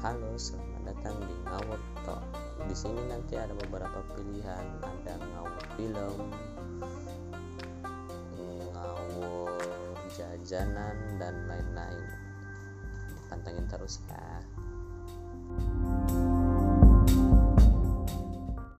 halo selamat datang di Ngawur Talk. Di sini nanti ada beberapa pilihan, ada ngawur film, ngawur jajanan dan lain-lain. Pantengin terus ya.